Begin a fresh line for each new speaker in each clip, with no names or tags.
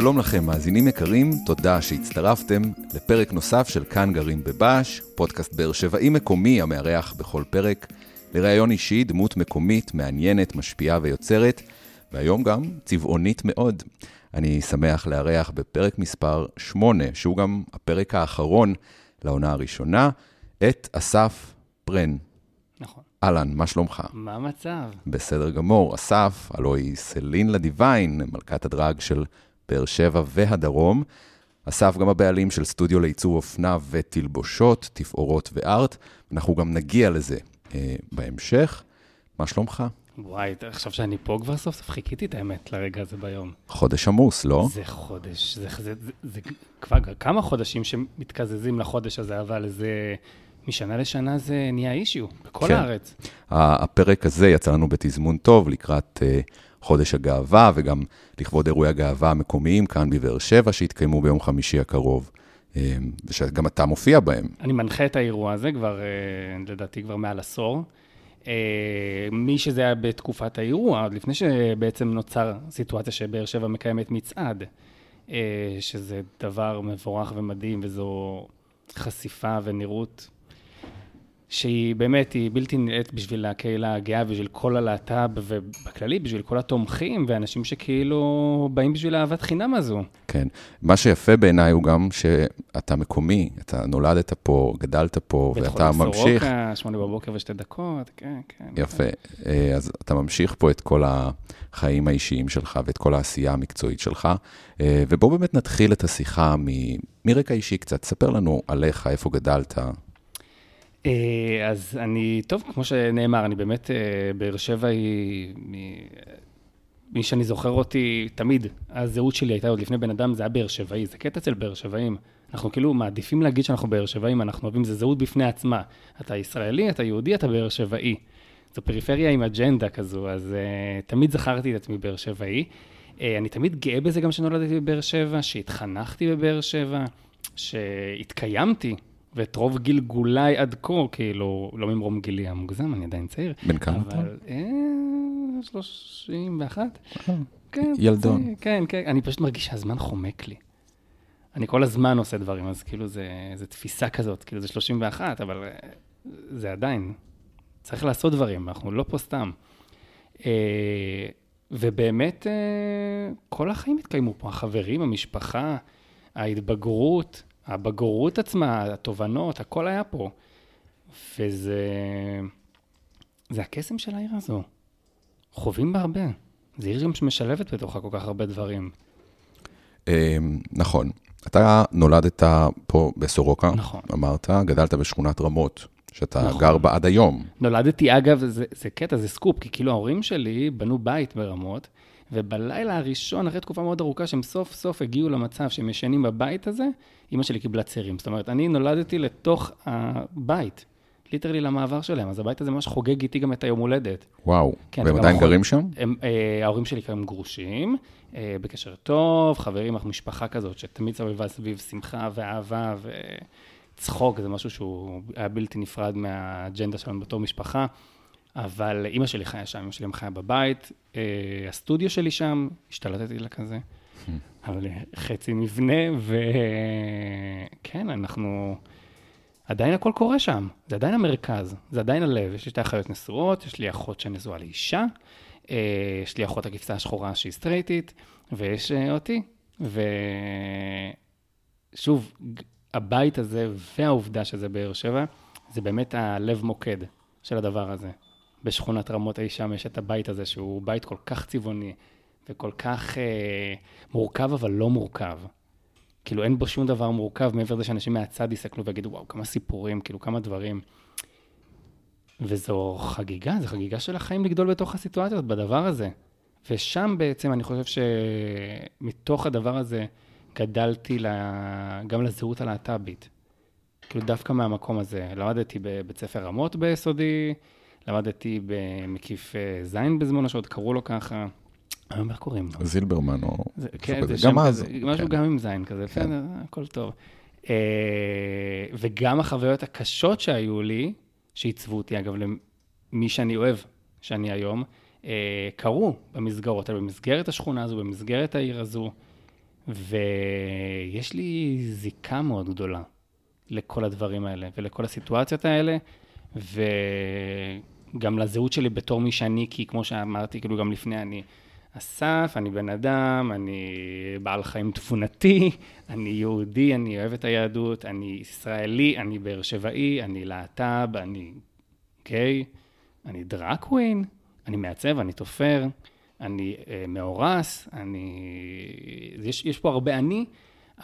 שלום לכם, מאזינים יקרים, תודה שהצטרפתם לפרק נוסף של כאן גרים בבאש, פודקאסט באר שבעי מקומי המארח בכל פרק, לראיון אישי, דמות מקומית, מעניינת, משפיעה ויוצרת, והיום גם צבעונית מאוד. אני שמח לארח בפרק מספר 8, שהוא גם הפרק האחרון לעונה הראשונה, את אסף פרן.
נכון.
אהלן, מה שלומך?
מה המצב?
בסדר גמור. אסף, הלוא היא סלין לדיוויין, מלכת הדרג של באר שבע והדרום. אסף גם הבעלים של סטודיו לייצור אופנה ותלבושות, תפאורות וארט. אנחנו גם נגיע לזה אה, בהמשך. מה שלומך?
וואי, עכשיו שאני פה כבר סוף סוף חיכיתי את האמת לרגע הזה ביום.
חודש עמוס, לא?
זה חודש, זה, זה, זה, זה כבר כמה חודשים שמתקזזים לחודש הזה, אבל זה, משנה לשנה זה נהיה אישיו, בכל
כן.
הארץ.
הפרק הזה יצא לנו בתזמון טוב לקראת אה, חודש הגאווה, וגם לכבוד אירועי הגאווה המקומיים כאן בבאר שבע, שהתקיימו ביום חמישי הקרוב, אה, ושגם אתה מופיע בהם.
אני מנחה את האירוע הזה כבר, אה, לדעתי, כבר מעל עשור. אה, מי שזה היה בתקופת האירוע, עוד לפני שבעצם נוצר סיטואציה שבאר שבע מקיימת מצעד, שזה דבר מבורך ומדהים, וזו חשיפה ונראות שהיא באמת, היא בלתי נראית בשביל הקהילה הגאה, בשביל כל הלהט"ב, ובכללי בשביל כל התומכים, ואנשים שכאילו באים בשביל אהבת חינם הזו.
כן. מה שיפה בעיניי הוא גם שאתה מקומי, אתה נולדת פה, גדלת פה, ואתה ממשיך...
בית חולים סורוקה, שמונה בבוקר ושתי דקות, כן, כן.
יפה. אה, אז אתה ממשיך פה את כל החיים האישיים שלך ואת כל העשייה המקצועית שלך. אה, ובואו באמת נתחיל את השיחה מ- מרקע אישי קצת. ספר לנו עליך, איפה גדלת.
אה, אז אני, טוב, כמו שנאמר, אני באמת, אה, באר שבע היא, מי שאני זוכר אותי, תמיד, הזהות שלי הייתה עוד לפני בן אדם, זה היה באר שבעי, זה קטע אצל באר שבעים. אנחנו כאילו מעדיפים להגיד שאנחנו באר שבעים, אנחנו אוהבים, זה זהות בפני עצמה. אתה ישראלי, אתה יהודי, אתה באר שבעי. זו פריפריה עם אג'נדה כזו, אז uh, תמיד זכרתי את עצמי באר שבעי. Uh, אני תמיד גאה בזה גם שנולדתי בבאר שבע, שהתחנכתי בבאר שבע, שהתקיימתי, ואת רוב גלגוליי עד כה, כאילו, לא ממרום גילי המוגזם, אני עדיין צעיר.
בן כמה אתה?
אבל, אה, 31? כן.
ילדון.
זה- כן, כן, אני פשוט מרגיש שהזמן חומק לי. אני כל הזמן עושה דברים, אז כאילו זה, זה תפיסה כזאת, כאילו זה 31, אבל אה, זה עדיין, צריך לעשות דברים, אנחנו לא פה סתם. אה, ובאמת, אה, כל החיים התקיימו פה, החברים, המשפחה, ההתבגרות, הבגרות עצמה, התובנות, הכל היה פה. וזה... זה הקסם של העיר הזו. חווים בה הרבה. זו עיר גם שמשלבת בתוכה כל כך הרבה דברים.
אה, נכון. אתה נולדת פה בסורוקה,
נכון.
אמרת, גדלת בשכונת רמות, שאתה
נכון.
גר בה עד היום.
נולדתי, אגב, זה, זה קטע, זה סקופ, כי כאילו ההורים שלי בנו בית ברמות, ובלילה הראשון, אחרי תקופה מאוד ארוכה, שהם סוף סוף הגיעו למצב שהם ישנים בבית הזה, אימא שלי קיבלה צירים. זאת אומרת, אני נולדתי לתוך הבית, literally למעבר שלהם, אז הבית הזה ממש חוגג איתי גם את היום הולדת.
וואו.
כן,
והם עדיין גרים שם?
הם, אה, ההורים שלי כיום גרושים, אה, בקשר טוב, חברים, אנחנו משפחה כזאת שתמיד סובבה סביב שמחה ואהבה וצחוק, זה משהו שהוא היה בלתי נפרד מהאג'נדה שלנו בתור משפחה. אבל אימא שלי חיה שם, אימא שלי גם חיה בבית, אה, הסטודיו שלי שם, השתלטתי לה כזה, אבל אה, חצי מבנה, וכן, אנחנו... עדיין הכל קורה שם, זה עדיין המרכז, זה עדיין הלב. יש לי שתי אחיות נשואות, יש לי אחות שנשואה לאישה, אה, יש לי אחות הכבשה השחורה שהיא סטרייטית, ויש אה, אותי. ושוב, הבית הזה והעובדה שזה באר שבע, זה באמת הלב מוקד של הדבר הזה. בשכונת רמות אי שם יש את הבית הזה, שהוא בית כל כך צבעוני וכל כך אה, מורכב, אבל לא מורכב. כאילו אין בו שום דבר מורכב מעבר לזה שאנשים מהצד יסתכלו ויגידו, וואו, כמה סיפורים, כאילו כמה דברים. וזו חגיגה, זו חגיגה של החיים לגדול בתוך הסיטואציה הזאת, בדבר הזה. ושם בעצם אני חושב שמתוך הדבר הזה גדלתי לה... גם לזהות הלהט"בית. כאילו דווקא מהמקום הזה. למדתי בבית ספר רמות ביסודי, למדתי במקיף אה, זין בזמנו, שעוד קראו לו ככה. היום איך קוראים לו?
זילברמן או
זה, כן. זה
גם
שם
אז.
כזה, משהו
כן.
גם עם זין כזה, בסדר, הכל טוב. אה, וגם החוויות הקשות שהיו לי, שעיצבו אותי, אגב, למי שאני אוהב, שאני היום, אה, קרו במסגרות במסגרת השכונה הזו, במסגרת העיר הזו, ויש לי זיקה מאוד גדולה לכל הדברים האלה ולכל הסיטואציות האלה, וגם לזהות שלי בתור מי שאני, כי כמו שאמרתי, כאילו גם לפני, אני אסף, אני בן אדם, אני בעל חיים תבונתי, אני יהודי, אני אוהב את היהדות, אני ישראלי, אני באר שבעי, אני להט"ב, אני גיי, אני דראקווין, אני מעצב, אני תופר, אני אה, מאורס, אני... יש, יש פה הרבה אני,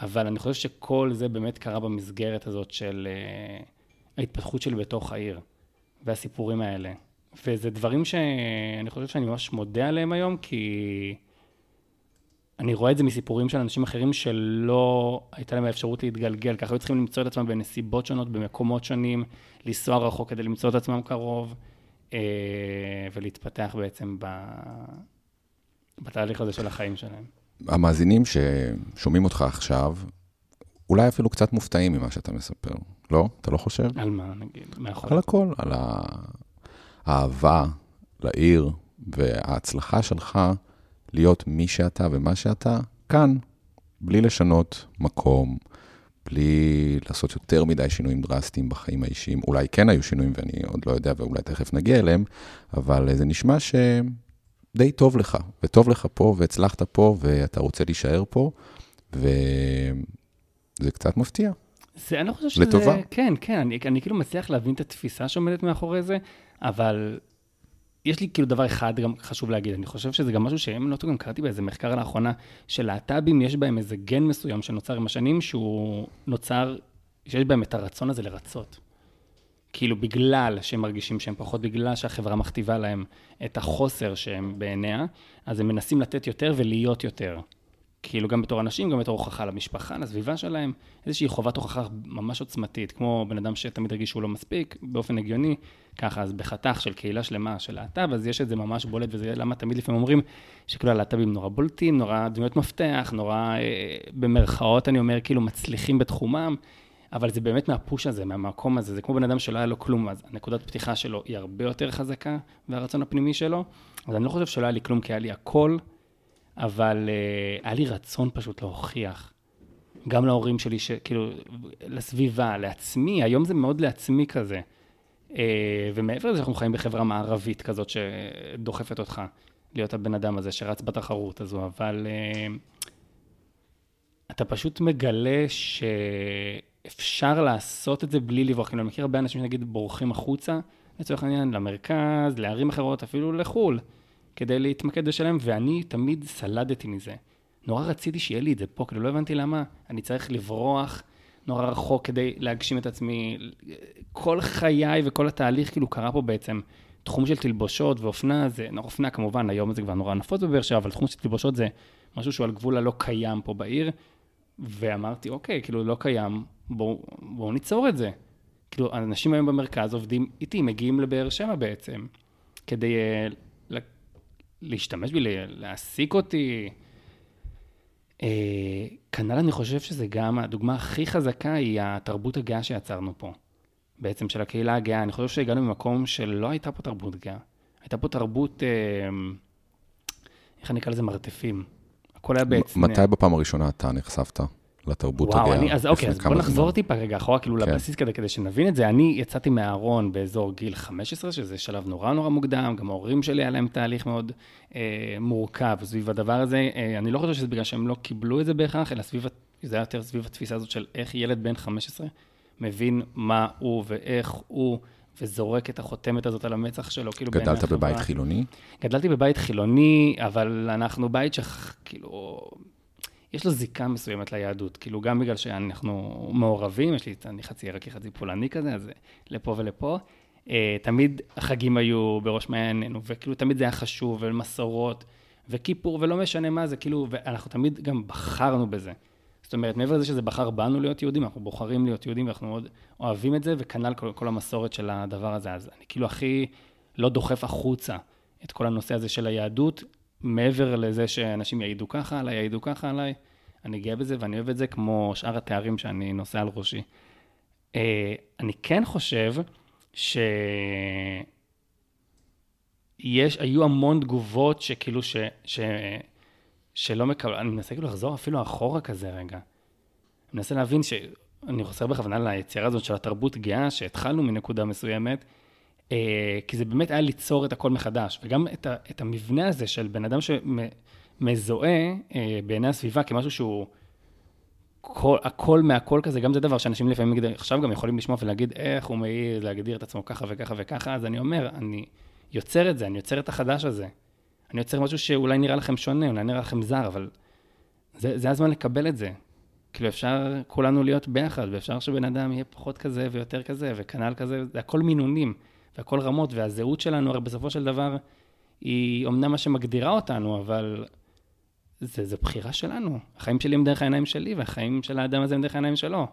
אבל אני חושב שכל זה באמת קרה במסגרת הזאת של אה, ההתפתחות שלי בתוך העיר, והסיפורים האלה. וזה דברים שאני חושב שאני ממש מודה עליהם היום, כי אני רואה את זה מסיפורים של אנשים אחרים שלא הייתה להם האפשרות להתגלגל, ככה היו צריכים למצוא את עצמם בנסיבות שונות, במקומות שונים, לנסוע רחוק כדי למצוא את עצמם קרוב, אה, ולהתפתח בעצם ב... בתהליך הזה של החיים שלהם.
המאזינים ששומעים אותך עכשיו, אולי אפילו קצת מופתעים ממה שאתה מספר, לא? אתה לא חושב?
על מה, נגיד? מאחורי?
על הכל, על האהבה לעיר וההצלחה שלך להיות מי שאתה ומה שאתה כאן, בלי לשנות מקום, בלי לעשות יותר מדי שינויים דרסטיים בחיים האישיים. אולי כן היו שינויים ואני עוד לא יודע ואולי תכף נגיע אליהם, אבל זה נשמע שדי טוב לך, וטוב לך פה, והצלחת פה, ואתה רוצה להישאר פה, וזה קצת מפתיע.
זה, אני לא חושב שזה...
לטובה.
כן, כן, אני, אני כאילו מצליח להבין את התפיסה שעומדת מאחורי זה, אבל יש לי כאילו דבר אחד גם חשוב להגיד, אני חושב שזה גם משהו שאם לא טועה, גם קראתי באיזה מחקר לאחרונה, שלהט"בים יש בהם איזה גן מסוים שנוצר עם השנים, שהוא נוצר, שיש בהם את הרצון הזה לרצות. כאילו בגלל שהם מרגישים שהם פחות, בגלל שהחברה מכתיבה להם את החוסר שהם בעיניה, אז הם מנסים לתת יותר ולהיות יותר. כאילו גם בתור אנשים, גם בתור הוכחה למשפחה, לסביבה שלהם, איזושהי חובת הוכחה ממש עוצמתית, כמו בן אדם שתמיד הרגיש שהוא לא מספיק, באופן הגיוני, ככה, אז בחתך של קהילה שלמה של להט"ב, אז יש את זה ממש בולט, וזה למה תמיד לפעמים אומרים שכאילו הלהט"בים נורא בולטים, נורא דמויות מפתח, נורא, אה, במרכאות אני אומר, כאילו מצליחים בתחומם, אבל זה באמת מהפוש הזה, מהמקום הזה, זה כמו בן אדם שלא היה לו כלום, אז הנקודת פתיחה שלו היא הרבה יותר חזקה, והרצון הפנימי שלו, אז אני לא חושב שלא היה לי כלום, כי היה לי הכל. אבל uh, היה לי רצון פשוט להוכיח. גם להורים שלי, כאילו, לסביבה, לעצמי, היום זה מאוד לעצמי כזה. Uh, ומעבר לזה, אנחנו חיים בחברה מערבית כזאת שדוחפת אותך להיות הבן אדם הזה שרץ בתחרות הזו, אבל uh, אתה פשוט מגלה שאפשר לעשות את זה בלי לברוח. כאילו, אני מכיר הרבה אנשים שנגיד בורחים החוצה, לצורך העניין, למרכז, לערים אחרות, אפילו לחו"ל. כדי להתמקד בשלם, ואני תמיד סלדתי מזה. נורא רציתי שיהיה לי את זה פה, כאילו לא הבנתי למה אני צריך לברוח נורא רחוק כדי להגשים את עצמי. כל חיי וכל התהליך כאילו קרה פה בעצם. תחום של תלבושות ואופנה זה, נורא אופנה כמובן, היום זה כבר נורא נפוץ בבאר שבע, אבל תחום של תלבושות זה משהו שהוא על גבול הלא קיים פה בעיר. ואמרתי, אוקיי, כאילו לא קיים, בואו בוא ניצור את זה. כאילו, אנשים היום במרכז עובדים איתי, מגיעים לבאר שבע בעצם, כדי uh, להשתמש בי, להעסיק אותי. אה, כנ"ל אני חושב שזה גם, הדוגמה הכי חזקה היא התרבות הגאה שיצרנו פה. בעצם של הקהילה הגאה. אני חושב שהגענו ממקום שלא הייתה פה תרבות גאה. הייתה פה תרבות, אה, איך אני אקרא לזה, מרתפים. הכל היה בעצם...
מתי בפעם הראשונה אתה נחשפת? לתרבות
וואו,
הגאה.
אני, אז אוקיי, אז בוא נחזור טיפה רגע אחורה, כאילו כן. לבסיס כדי, כדי שנבין את זה. אני יצאתי מהארון באזור גיל 15, שזה שלב נורא נורא מוקדם, גם ההורים שלי היה להם תהליך מאוד אה, מורכב סביב הדבר הזה. אה, אני לא חושב שזה בגלל שהם לא קיבלו את זה בהכרח, אלא סביב, זה היה יותר סביב התפיסה הזאת של איך ילד בן 15 מבין מה הוא ואיך הוא. וזורק את החותמת הזאת על המצח שלו, כאילו...
גדלת בבית חילוני?
גדלתי בבית חילוני, אבל אנחנו בית שכאילו... יש לו זיקה מסוימת ליהדות, כאילו גם בגלל שאנחנו מעורבים, יש לי, אני חצי ערכי, חצי פולני כזה, אז לפה ולפה. Uh, תמיד החגים היו בראש מעיינינו, וכאילו תמיד זה היה חשוב, ומסורות, וכיפור, ולא משנה מה זה, כאילו, ואנחנו תמיד גם בחרנו בזה. זאת אומרת, מעבר לזה שזה בחר בנו להיות יהודים, אנחנו בוחרים להיות יהודים, ואנחנו מאוד אוהבים את זה, וכנ"ל כל, כל המסורת של הדבר הזה. אז אני כאילו הכי לא דוחף החוצה את כל הנושא הזה של היהדות, מעבר לזה שאנשים יעידו ככה עליי, יעידו ככה עליי, אני גאה בזה ואני אוהב את זה כמו שאר התארים שאני נושא על ראשי. Uh, אני כן חושב שיש, היו המון תגובות שכאילו ש... ש שלא מקבל, אני מנסה כאילו לחזור אפילו אחורה כזה רגע. אני מנסה להבין ש... אני חוזר בכוונה ליצירה הזאת של התרבות גאה, שהתחלנו מנקודה מסוימת, אה, כי זה באמת היה ליצור את הכל מחדש, וגם את, ה, את המבנה הזה של בן אדם שמזוהה אה, בעיני הסביבה כמשהו שהוא כל, הכל מהכל כזה, גם זה דבר שאנשים לפעמים עכשיו גם יכולים לשמוע ולהגיד איך הוא מעז להגדיר את עצמו ככה וככה וככה, אז אני אומר, אני יוצר את זה, אני יוצר את החדש הזה. אני יוצר משהו שאולי נראה לכם שונה, אולי נראה לכם זר, אבל זה, זה הזמן לקבל את זה. כאילו אפשר כולנו להיות ביחד, ואפשר שבן אדם יהיה פחות כזה ויותר כזה, וכנ"ל כזה, זה הכל מינונים, והכל רמות, והזהות שלנו, הרי בסופו של דבר, היא אמנם מה שמגדירה אותנו, אבל זה, זה בחירה שלנו. החיים שלי הם דרך העיניים שלי, והחיים של האדם הזה הם דרך העיניים שלו.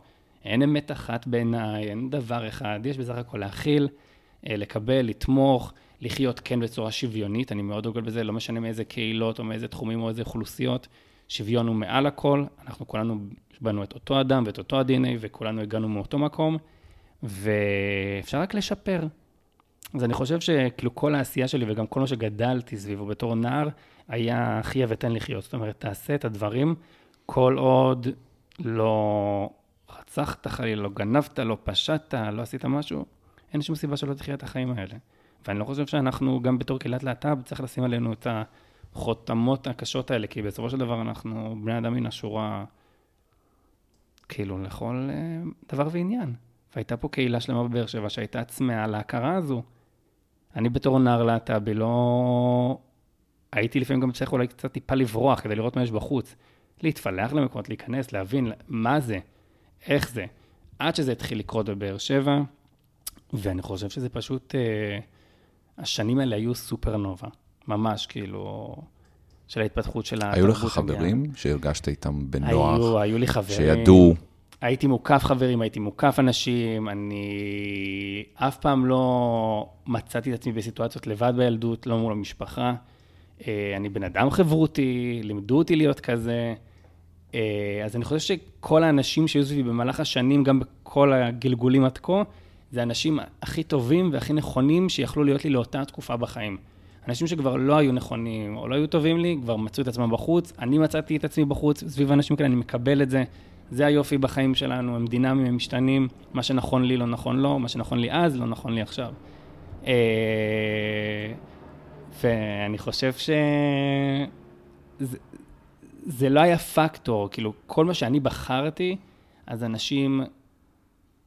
אין אמת אחת בעיניי, אין דבר אחד, יש בסך הכל להכיל, אה, לקבל, לתמוך, לחיות כן בצורה שוויונית, אני מאוד דוגל בזה, לא משנה מאיזה קהילות או מאיזה תחומים או איזה אוכלוסיות, שוויון הוא מעל הכל, אנחנו כולנו בנו את אותו אדם ואת אותו ה-DNA וכולנו הגענו מאותו מקום, ואפשר רק לשפר. אז אני חושב שכאילו כל העשייה שלי וגם כל מה שגדלתי סביבו בתור נער, היה חיה ותן לחיות. זאת אומרת, תעשה את הדברים כל עוד לא רצחת חלילה, לא גנבת, לא פשטת, לא עשית משהו, אין שום סיבה שלא תחיה את החיים האלה. ואני לא חושב שאנחנו, גם בתור קהילת להט"ב, צריך לשים עלינו את החותמות הקשות האלה, כי בסופו של דבר אנחנו בני אדם מן השורה, כאילו, לכל אה, דבר ועניין. והייתה פה קהילה שלמה בבאר שבע שהייתה צמאה להכרה הזו. אני בתור נער להט"בי לא... הייתי לפעמים גם צריך אולי קצת טיפה לברוח כדי לראות מה יש בחוץ. להתפלח למקומות, להיכנס, להבין מה זה, איך זה. עד שזה התחיל לקרות בבאר שבע, ואני חושב שזה פשוט... אה, השנים האלה היו סופרנובה, ממש, כאילו, של ההתפתחות של התרבות.
היו לך חברים שהרגשת איתם בנוח?
היו, היו לי חברים.
שידעו?
הייתי מוקף חברים, הייתי מוקף אנשים, אני אף פעם לא מצאתי את עצמי בסיטואציות לבד בילדות, לא מול המשפחה. אה, אני בן אדם חברותי, לימדו אותי להיות כזה. אה, אז אני חושב שכל האנשים שהיו סביבי במהלך השנים, גם בכל הגלגולים עד כה, זה האנשים הכי טובים והכי נכונים שיכלו להיות לי לאותה תקופה בחיים. אנשים שכבר לא היו נכונים או לא היו טובים לי, כבר מצאו את עצמם בחוץ. אני מצאתי את עצמי בחוץ, סביב אנשים כאלה, אני מקבל את זה. זה היופי בחיים שלנו, הם דינמיים, הם משתנים. מה שנכון לי לא נכון לו, מה שנכון לי אז לא נכון לי עכשיו. אה, ואני חושב ש... זה לא היה פקטור, כאילו, כל מה שאני בחרתי, אז אנשים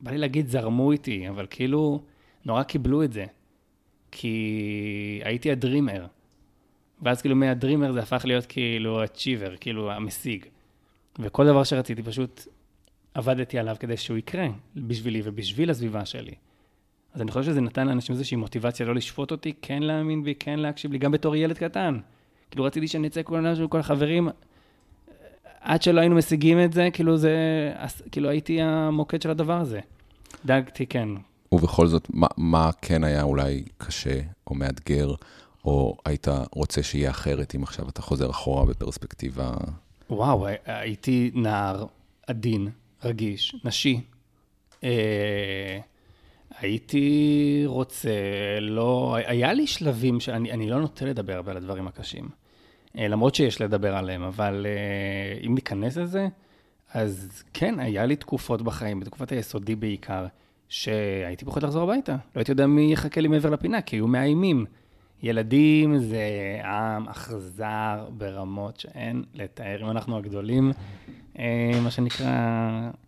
בא לי להגיד זרמו איתי, אבל כאילו, נורא קיבלו את זה. כי הייתי הדרימר. ואז כאילו מהדרימר זה הפך להיות כאילו הצ'יבר, כאילו המשיג. וכל דבר שרציתי פשוט עבדתי עליו כדי שהוא יקרה בשבילי ובשביל הסביבה שלי. אז אני חושב שזה נתן לאנשים איזושהי מוטיבציה לא לשפוט אותי, כן להאמין בי, כן להקשיב לי, גם בתור ילד קטן. כאילו רציתי שאני אצא כולנו, כל החברים, עד שלא היינו משיגים את זה, כאילו זה, כאילו הייתי המוקד של הדבר הזה. דאגתי, כן.
ובכל זאת, מה, מה כן היה אולי קשה או מאתגר, או היית רוצה שיהיה אחרת אם עכשיו אתה חוזר אחורה בפרספקטיבה?
וואו, הייתי נער עדין, רגיש, נשי. אה, הייתי רוצה, לא, היה לי שלבים שאני לא נוטה לדבר הרבה על הדברים הקשים. אה, למרות שיש לדבר עליהם, אבל אה, אם ניכנס לזה, אז כן, היה לי תקופות בחיים, בתקופת היסודי בעיקר, שהייתי פוחד לחזור הביתה. לא הייתי יודע מי יחכה לי מעבר לפינה, כי היו מאיימים. ילדים זה עם אכזר ברמות שאין לתאר. אם אנחנו הגדולים, אה, מה שנקרא,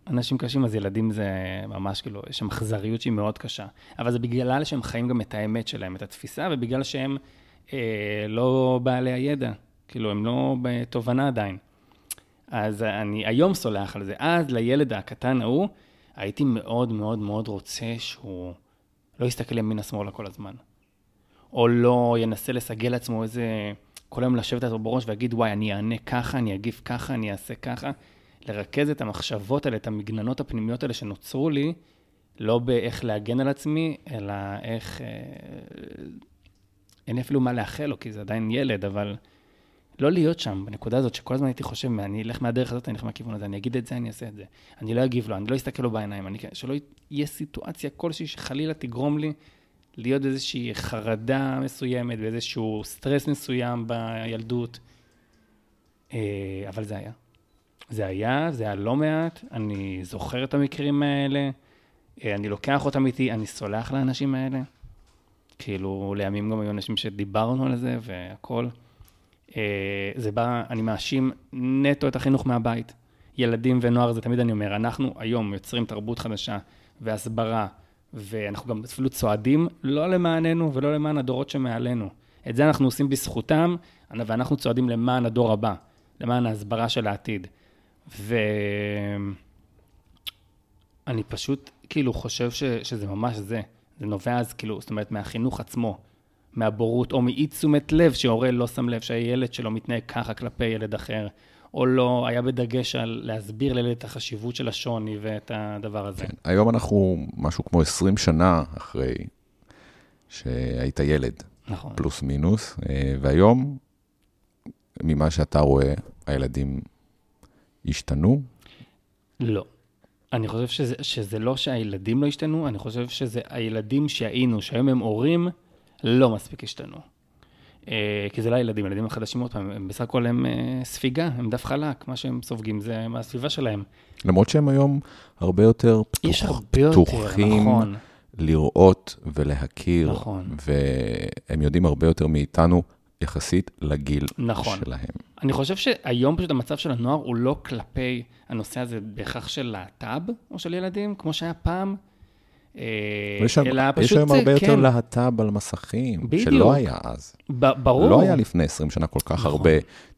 אנשים קשים, אז ילדים זה ממש כאילו, יש שם אכזריות שהיא מאוד קשה. אבל זה בגלל שהם חיים גם את האמת שלהם, את התפיסה, ובגלל שהם אה, לא בעלי הידע. כאילו, הם לא בתובנה עדיין. אז אני היום סולח על זה. אז לילד הקטן ההוא, הייתי מאוד מאוד מאוד רוצה שהוא לא יסתכל ימינה-שמאלה כל הזמן. או לא ינסה לסגל לעצמו איזה... כל היום לשבת לעצמו בראש ויגיד, וואי, אני אענה ככה, אני אגיב ככה, אני אעשה ככה. לרכז את המחשבות האלה, את המגננות הפנימיות האלה שנוצרו לי, לא באיך להגן על עצמי, אלא איך... אה, אין לי אפילו מה לאחל לו, כי זה עדיין ילד, אבל לא להיות שם, בנקודה הזאת, שכל הזמן הייתי חושב, אני אלך מהדרך הזאת, אני אלך מהכיוון הזה, אני אגיד את זה, אני אעשה את זה. אני לא אגיב לו, אני לא אסתכל לו בעיניים, אני, שלא יהיה סיטואציה כלשהי שחלילה תגרום לי להיות באיזושהי חרדה מסוימת, באיזשהו סטרס מסוים בילדות. אה, אבל זה היה. זה היה, זה היה לא מעט, אני זוכר את המקרים האלה, אה, אני לוקח אותם איתי, אני סולח לאנשים האלה. כאילו, לימים גם היו אנשים שדיברנו על זה והכול. אה, זה בא, אני מאשים נטו את החינוך מהבית. ילדים ונוער, זה תמיד אני אומר, אנחנו היום יוצרים תרבות חדשה והסברה, ואנחנו גם אפילו צועדים לא למעננו ולא למען הדורות שמעלינו. את זה אנחנו עושים בזכותם, ואנחנו צועדים למען הדור הבא, למען ההסברה של העתיד. ואני פשוט כאילו חושב ש... שזה ממש זה. זה נובע אז כאילו, זאת אומרת, מהחינוך עצמו, מהבורות, או מאי תשומת לב שהורה לא שם לב שהילד שלו מתנהג ככה כלפי ילד אחר, או לא, היה בדגש על להסביר לילד את החשיבות של השוני ואת הדבר הזה.
כן, היום אנחנו משהו כמו 20 שנה אחרי שהיית ילד.
נכון.
פלוס מינוס, אה, והיום, ממה שאתה רואה, הילדים השתנו?
לא. אני חושב שזה, שזה לא שהילדים לא השתנו, אני חושב שזה הילדים שהיינו, שהיום הם הורים, לא מספיק השתנו. אה, כי זה לא הילדים, הילדים החדשים עוד פעם, הם בסך הכל הם אה, ספיגה, הם דף חלק, מה שהם סופגים זה מהסביבה שלהם.
למרות שהם היום הרבה יותר
הרבה
פתוחים
נכון.
לראות ולהכיר,
נכון.
והם יודעים הרבה יותר מאיתנו יחסית לגיל
נכון.
שלהם.
אני חושב שהיום פשוט המצב של הנוער הוא לא כלפי הנושא הזה בהכרח של להט"ב או של ילדים, כמו שהיה פעם. אה,
יש
אלא
יש
פשוט,
היום הרבה
אה,
יותר
כן,
להט"ב על מסכים,
בדיוק.
שלא היה אז.
ב- ברור.
לא היה לפני 20 שנה כל כך
נכון.
הרבה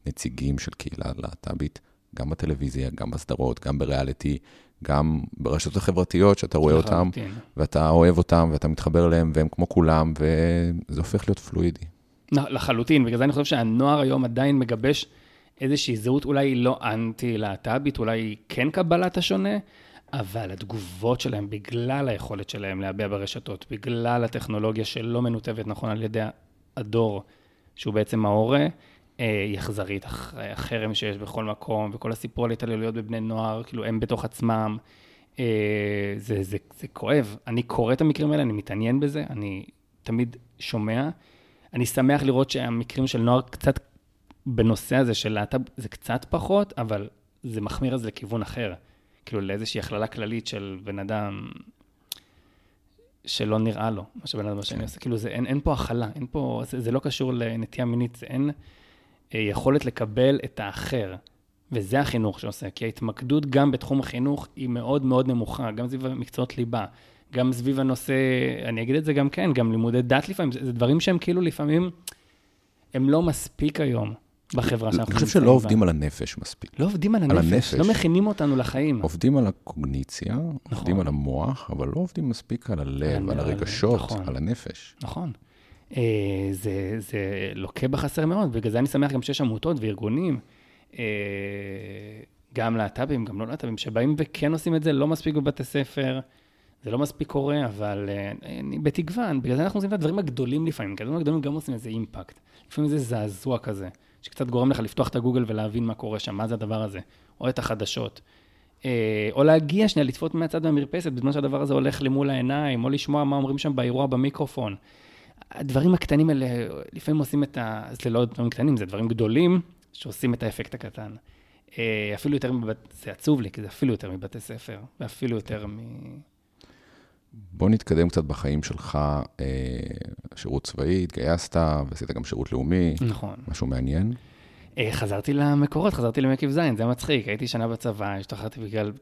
נציגים של קהילה להט"בית, גם בטלוויזיה, גם בסדרות, גם בריאליטי, גם ברשתות החברתיות, שאתה רואה אותם. ואתה אוהב אותם, ואתה מתחבר אליהם, והם כמו כולם, וזה הופך להיות פלואידי.
לחלוטין, בגלל זה אני חושב שהנוער היום עדיין מגבש איזושהי זהות אולי לא אנטי-להט"בית, אולי כן קבלת השונה, אבל התגובות שלהם, בגלל היכולת שלהם להביע ברשתות, בגלל הטכנולוגיה שלא מנותבת נכון על ידי הדור, שהוא בעצם ההורה, אה, היא אכזרית, הח- החרם שיש בכל מקום, וכל הסיפור על התעללויות בבני נוער, כאילו הם בתוך עצמם, אה, זה, זה, זה כואב. אני קורא את המקרים האלה, אני מתעניין בזה, אני תמיד שומע. אני שמח לראות שהמקרים של נוער קצת בנושא הזה של להט"ב, זה קצת פחות, אבל זה מחמיר אז לכיוון אחר. כאילו לאיזושהי הכללה כללית של בן אדם שלא נראה לו, מה שבן אדם
כן.
השני עושה. כאילו זה, אין, אין פה הכלה, אין פה, זה, זה לא קשור לנטייה מינית, זה אין אה, יכולת לקבל את האחר. וזה החינוך שעושה, כי ההתמקדות גם בתחום החינוך היא מאוד מאוד נמוכה, גם סביב מקצועות ליבה, גם סביב הנושא, אני אגיד את זה גם כן, גם לימודי דת לפעמים, זה, זה דברים שהם כאילו לפעמים, הם לא מספיק היום בחברה שאנחנו
אני חושב
נמצאים
שלא. עובדים על הנפש מספיק.
לא עובדים על
על
הנפש. לא מכינים אותנו לחיים.
עובדים על הקוגניציה,
נכון.
עובדים על המוח, אבל לא עובדים מספיק על הלב,
על
הרגשות,
נכון.
על הנפש.
נכון. אה, זה, זה לוקה בחסר מאוד, בגלל זה אני שמח גם שיש עמותות וארגונים, אה, גם להט"בים, גם לא להט"בים, שבאים וכן עושים את זה, לא מספיק בבתי ספר, זה לא מספיק קורה, אבל אה, אני בתקווה, בגלל זה אנחנו עושים את הדברים הגדולים לפעמים, כי הדברים הגדולים גם עושים איזה אימפקט. לפעמים זה זעזוע כזה, שקצת גורם לך לפתוח את הגוגל ולהבין מה קורה שם, מה זה הדבר הזה, או את החדשות. אה, או להגיע שנייה, לצפות מהצד במרפסת, בזמן שהדבר הזה הולך למול העיניים, או לשמוע מה אומרים שם באירוע במיקרופון. הדברים הקטנים האלה, לפעמים עושים את ה... זה לא דברים קטנים, זה דברים גדולים, שעושים את האפקט הקטן. אה, אפילו יותר מבית... זה עצוב לי, כי זה אפילו יותר מבתי ספר, ואפילו יותר מ...
בוא נתקדם קצת בחיים שלך, אה, שירות צבאי, התגייסת, ועשית גם שירות לאומי,
נכון.
משהו מעניין.
אה, חזרתי למקורות, חזרתי למקיף ז', זה מצחיק, הייתי שנה בצבא, השתחררתי בגלל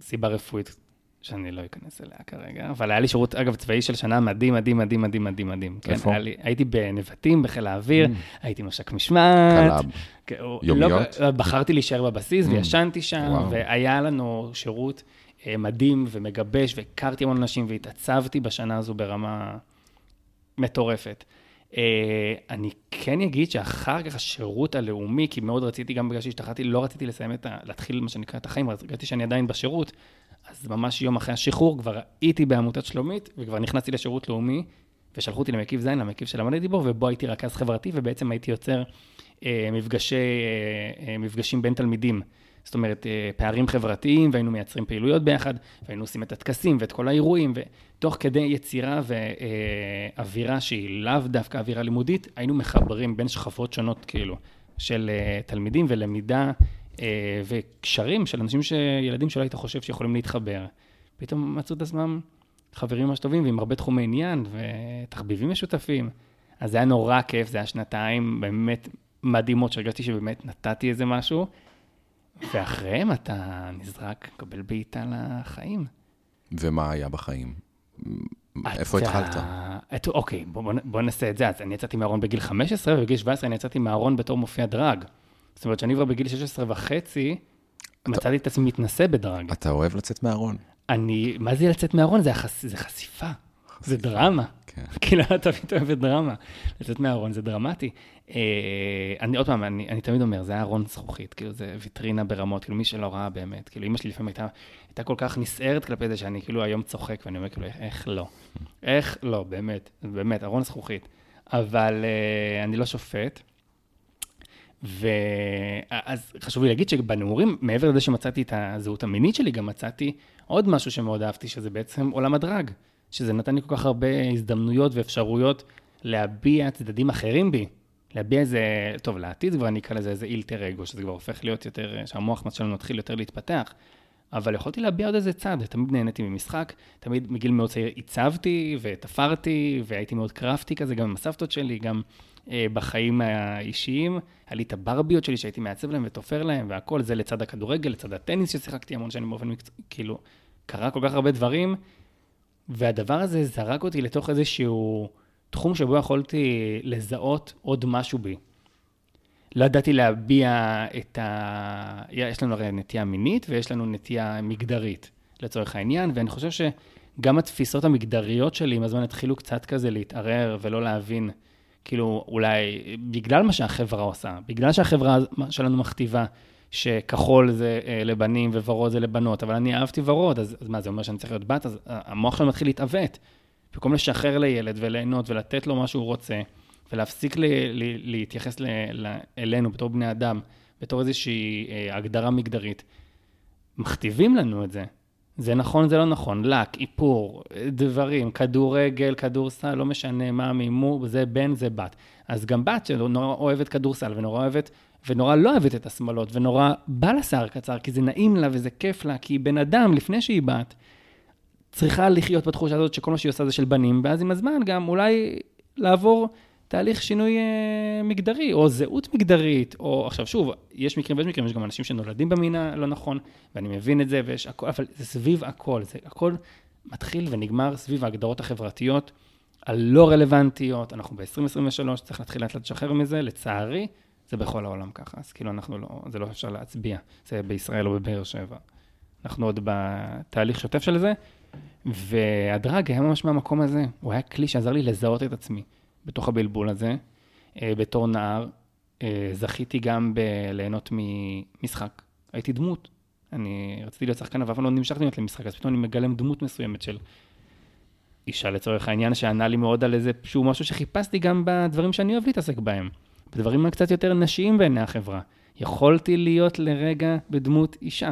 סיבה רפואית, שאני לא אכנס אליה כרגע, אבל היה לי שירות, אגב, צבאי של שנה מדהים, מדהים, מדהים, מדהים, מדהים, מדהים. כן,
איפה?
היה לי, הייתי בנבטים, בחיל האוויר, הייתי מש"ק משמעת.
קלאב.
כן, הוא-
יומיות?
לא, בחרתי להישאר בבסיס
Mm.
וישנתי שם,
וואו.
והיה לנו שירות מדהים ומגבש, והכרתי המון אנשים והתעצבתי בשנה הזו ברמה מטורפת. אה, אני כן אגיד שאחר כך השירות הלאומי, כי מאוד רציתי, גם בגלל שהשתחררתי, לא רציתי לסיים את ה... להתחיל, מה שנקרא, את החיים, הרגשתי שאני עדיין בשירות, אז ממש יום אחרי השחרור כבר הייתי בעמותת שלומית, וכבר נכנסתי לשירות לאומי, ושלחו אותי למקיף ז', למקיף שלמדתי בו, ובו הייתי רכז חברתי, ובעצם הייתי יוצר אה, מפגשי, אה, אה, מפגשים בין תלמידים. זאת אומרת, אה, פערים חברתיים, והיינו מייצרים פעילויות ביחד, והיינו עושים את הטקסים ואת כל האירועים, ותוך כדי יצירה ואווירה שהיא לאו דווקא אווירה לימודית, היינו מחברים בין שכבות שונות, כאילו. של אה, תלמידים ולמידה אה, וקשרים של אנשים, ש... ילדים שלא היית חושב שיכולים להתחבר. פתאום מצאו את עצמם חברים ממש טובים ועם הרבה תחומי עניין ותחביבים משותפים. אז זה היה נורא כיף, זה היה שנתיים באמת מדהימות, שהרגשתי שבאמת נתתי איזה משהו, ואחריהם אתה נזרק, מקבל בעיטה לחיים.
ומה היה בחיים? איפה התחלת?
את, אוקיי, בוא, בוא, נעשה את זה. אז אני יצאתי מהארון בגיל 15, ובגיל 17 אני יצאתי מהארון בתור מופיע דרג. זאת אומרת שאני כבר בגיל 16 וחצי, אתה... מצאתי את עצמי מתנשא בדרג.
אתה אוהב לצאת מהארון?
אני, מה זה לצאת מהארון? זה, החש... זה חשיפה. זה דרמה. כאילו, אתה פתאום אוהב דרמה. לצאת מהארון זה דרמטי. אה, אני עוד פעם, אני, תמיד אומר, זה היה ארון זכוכית, כאילו, זה ויטרינה ברמות, כאילו, מי שלא ראה באמת. כאילו, אמא שלי לפעמים הייתה כל כך נסערת כלפי זה, שאני כאילו היום צוחק, ואני אומר, כאילו, איך לא? איך לא, באמת, באמת, ארון זכוכית. אבל אה, אני לא שופט. ואז חשוב לי להגיד שבנעורים, מעבר לזה שמצאתי את הזהות המינית שלי, גם מצאתי עוד משהו שמאוד אהבתי, שזה בעצם עולם הדרג. שזה נתן לי כל כך הרבה הזדמנויות ואפשרויות להביע צדדים אחרים בי. להביע איזה, טוב, לעתיד כבר אני אקרא לזה איזה אילטר אגו, שזה כבר הופך להיות יותר, שהמוח שלנו מתחיל יותר להתפתח. אבל יכולתי להביע עוד איזה צד, תמיד נהניתי ממשחק, תמיד מגיל מאוד צעיר עיצבתי ותפרתי, והייתי מאוד קרפטי כזה, גם עם הסבתות שלי, גם אה, בחיים האישיים. היה לי את הברביות שלי שהייתי מעצב להם ותופר להם, והכל זה לצד הכדורגל, לצד הטניס ששיחקתי המון שנים באופן מקצועי, כאילו, קרה כל כך הרבה דברים, והדבר הזה זרק אותי לתוך איזשהו תחום שבו יכולתי לזהות עוד משהו בי. לא ידעתי להביע את ה... יש לנו הרי נטייה מינית ויש לנו נטייה מגדרית, לצורך העניין, ואני חושב שגם התפיסות המגדריות שלי עם הזמן התחילו קצת כזה להתערער ולא להבין, כאילו, אולי בגלל מה שהחברה עושה, בגלל שהחברה שלנו מכתיבה שכחול זה אה, לבנים וורוד זה לבנות, אבל אני אהבתי ורוד, אז, אז מה, זה אומר שאני צריך להיות בת? אז המוח שלנו מתחיל להתעוות. במקום לשחרר לילד וליהנות ולתת לו מה שהוא רוצה, ולהפסיק ל, ל, להתייחס ל, ל, אלינו בתור בני אדם, בתור איזושהי אה, הגדרה מגדרית, מכתיבים לנו את זה. זה נכון, זה לא נכון, לק, איפור, דברים, כדורגל, כדורסל, לא משנה מה מימו, זה בן, זה בת. אז גם בת שנורא אוהבת כדורסל ונורא אוהבת ונורא לא אוהבת את השמאלות, ונורא בא לה שיער קצר, כי זה נעים לה וזה כיף לה, כי בן אדם, לפני שהיא בת, צריכה לחיות בתחושה הזאת שכל מה שהיא עושה זה של בנים, ואז עם הזמן גם אולי לעבור תהליך שינוי אה, מגדרי, או זהות מגדרית, או עכשיו שוב, יש מקרים ויש מקרים, יש גם אנשים שנולדים במין הלא נכון, ואני מבין את זה, ויש הכל, אבל זה סביב הכל, זה הכל מתחיל ונגמר סביב ההגדרות החברתיות הלא רלוונטיות, אנחנו ב-2023, צריך להתחיל לאט לשחרר מזה, לצערי, זה בכל העולם ככה, אז כאילו אנחנו לא, זה לא אפשר להצביע, זה בישראל או בבאר שבע. אנחנו עוד בתהליך שוטף של זה, והדרג היה ממש מהמקום הזה, הוא היה כלי שעזר לי לזהות את עצמי בתוך הבלבול הזה. אה, בתור נער, אה, זכיתי גם בליהנות ממשחק. הייתי דמות. אני רציתי להיות שחקן, אבל אף פעם לא נמשכתי להיות למשחק, אז פתאום אני מגלם דמות מסוימת של אישה לצורך העניין, שענה לי מאוד על איזה שהוא משהו שחיפשתי גם בדברים שאני אוהב להתעסק בהם. בדברים קצת יותר נשיים בעיני החברה. יכולתי להיות לרגע בדמות אישה.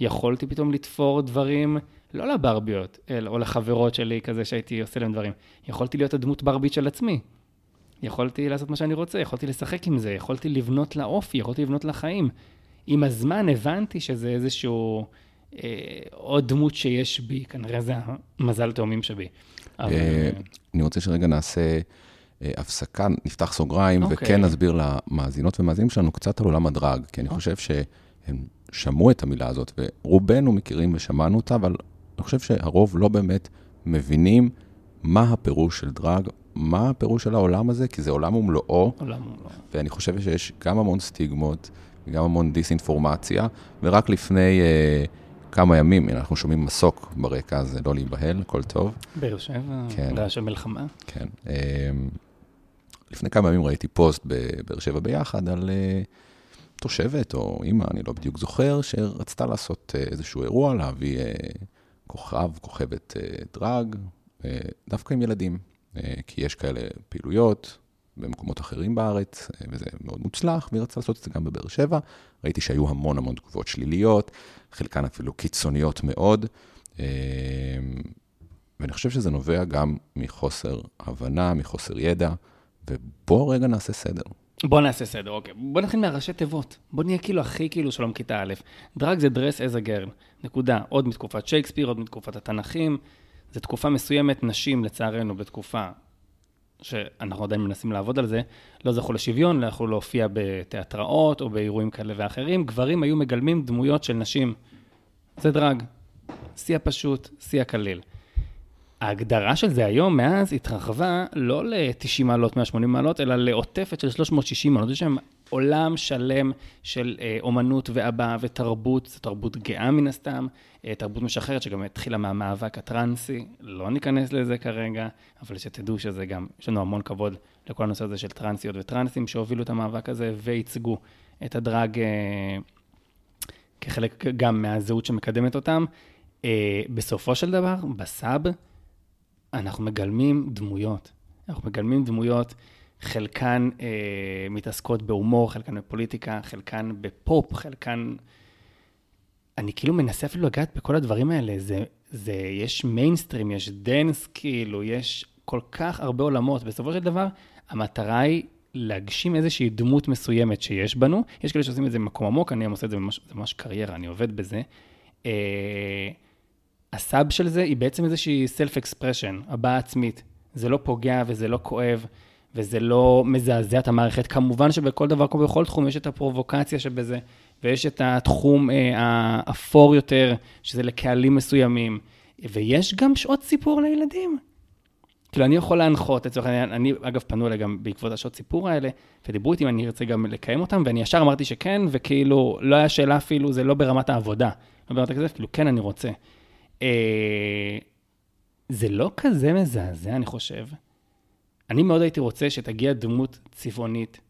יכולתי פתאום לתפור דברים, לא לברביות, אלא, או לחברות שלי כזה שהייתי עושה להם דברים. יכולתי להיות הדמות ברבית של עצמי. יכולתי לעשות מה שאני רוצה, יכולתי לשחק עם זה, יכולתי לבנות לאופי, יכולתי לבנות לחיים. עם הזמן הבנתי שזה איזשהו אה, עוד דמות שיש בי, כנראה זה המזל תאומים שבי. אבל... אה,
אני רוצה שרגע נעשה הפסקה, נפתח סוגריים, okay. אוקיי. וכן נסביר למאזינות ומאזינים שלנו קצת על עולם הדרג, כי אני okay. אוקיי. חושב שהם שמעו את המילה הזאת, ורובנו מכירים ושמענו אותה, אבל אני חושב שהרוב לא באמת מבינים מה הפירוש של דרג, מה הפירוש של העולם הזה, כי זה עולם ומלואו.
עולם ומלואו.
ואני חושב שיש גם המון סטיגמות, וגם המון דיסאינפורמציה, ורק לפני... uh, כמה ימים, הנה, אנחנו שומעים מסוק ברקע, אז לא להיבהל, הכל טוב.
באר שבע, כן. רעש המלחמה.
כן. לפני כמה ימים ראיתי פוסט בבאר שבע ביחד על uh, תושבת או אימא, אני לא בדיוק זוכר, שרצתה לעשות uh, איזשהו אירוע, להביא uh, כוכב, כוכבת דרג, דווקא עם ילדים, כי יש כאלה פעילויות במקומות אחרים בארץ, וזה מאוד מוצלח, והיא רצתה לעשות את זה גם בבאר שבע. ראיתי שהיו המון המון תגובות שליליות, חלקן אפילו קיצוניות מאוד. ואני חושב שזה נובע גם מחוסר הבנה, מחוסר ידע, ובואו רגע נעשה סדר.
בוא נעשה סדר, אוקיי. בוא נתחיל מהראשי תיבות. בוא נהיה כאילו הכי כאילו שלום כיתה א'. דרג זה dress as a girl, נקודה. עוד מתקופת שייקספיר, עוד מתקופת התנ"כים. זו תקופה מסוימת, נשים, לצערנו, בתקופה שאנחנו עדיין מנסים לעבוד על זה, לא זכו לשוויון, לא יכלו להופיע בתיאטראות או באירועים כאלה ואחרים. גברים היו מגלמים דמויות של נשים. זה דרג. שיא הפשוט, שיא הקליל. ההגדרה של זה היום, מאז, התרחבה לא ל-90 מעלות, 180 מעלות, אלא לעוטפת של 360 מעלות. יש שם עולם שלם של אה, אומנות והבעה ותרבות, זו תרבות גאה מן הסתם, אה, תרבות משחררת שגם התחילה מהמאבק הטרנסי, לא ניכנס לזה כרגע, אבל שתדעו שזה גם, יש לנו המון כבוד לכל הנושא הזה של טרנסיות וטרנסים שהובילו את המאבק הזה וייצגו את הדרג אה, כחלק גם מהזהות שמקדמת אותם. אה, בסופו של דבר, בסאב, אנחנו מגלמים דמויות. אנחנו מגלמים דמויות, חלקן אה, מתעסקות בהומור, חלקן בפוליטיקה, חלקן בפופ, חלקן... אני כאילו מנסה אפילו לגעת בכל הדברים האלה. זה, זה, יש מיינסטרים, יש dance, כאילו, יש כל כך הרבה עולמות. בסופו של דבר, המטרה היא להגשים איזושהי דמות מסוימת שיש בנו. יש כאלה שעושים את זה במקום עמוק, אני עושה את זה ממש, זה ממש קריירה, אני עובד בזה. אה, ה sub של זה היא בעצם איזושהי self-expression, הבעה עצמית. זה לא פוגע וזה לא כואב וזה לא מזעזע את המערכת. כמובן שבכל דבר, כמו בכל תחום, יש את הפרובוקציה שבזה, ויש את התחום אה, האפור יותר, שזה לקהלים מסוימים, ויש גם שעות סיפור לילדים. כאילו, אני יכול להנחות, לצורך העניין, אני, אגב, פנו אליי גם בעקבות השעות סיפור האלה, ודיברו איתי אם אני ארצה גם לקיים אותם, ואני ישר אמרתי שכן, וכאילו, לא היה שאלה אפילו, זה לא ברמת העבודה, לא ברמת הכסף, כאילו, כן, אני רוצה. אה, זה לא כזה מזעזע, אני חושב. אני מאוד הייתי רוצה שתגיע דמות צבעונית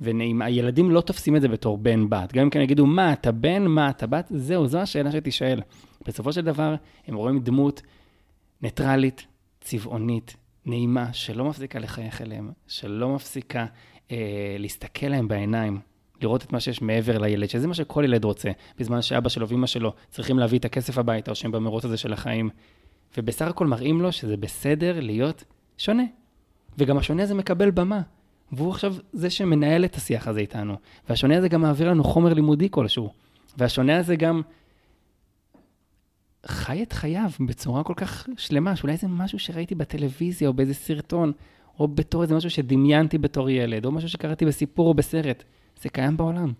ונעימה. הילדים לא תופסים את זה בתור בן-בת. גם אם כן יגידו, מה, אתה בן, מה, אתה בת? זהו, זו השאלה שתישאל. בסופו של דבר, הם רואים דמות ניטרלית, צבעונית, נעימה, שלא מפסיקה לחייך אליהם, שלא מפסיקה אה, להסתכל להם בעיניים. לראות את מה שיש מעבר לילד, שזה מה שכל ילד רוצה, בזמן שאבא שלו ואמא שלו צריכים להביא את הכסף הביתה, או שהם במרוץ הזה של החיים. ובסך הכל מראים לו שזה בסדר להיות שונה. וגם השונה הזה מקבל במה. והוא עכשיו זה שמנהל את השיח הזה איתנו. והשונה הזה גם מעביר לנו חומר לימודי כלשהו. והשונה הזה גם חי את חייו בצורה כל כך שלמה, שאולי זה משהו שראיתי בטלוויזיה או באיזה סרטון, או בתור איזה משהו שדמיינתי בתור ילד, או משהו שקראתי בסיפור או בסרט. זה קיים בעולם.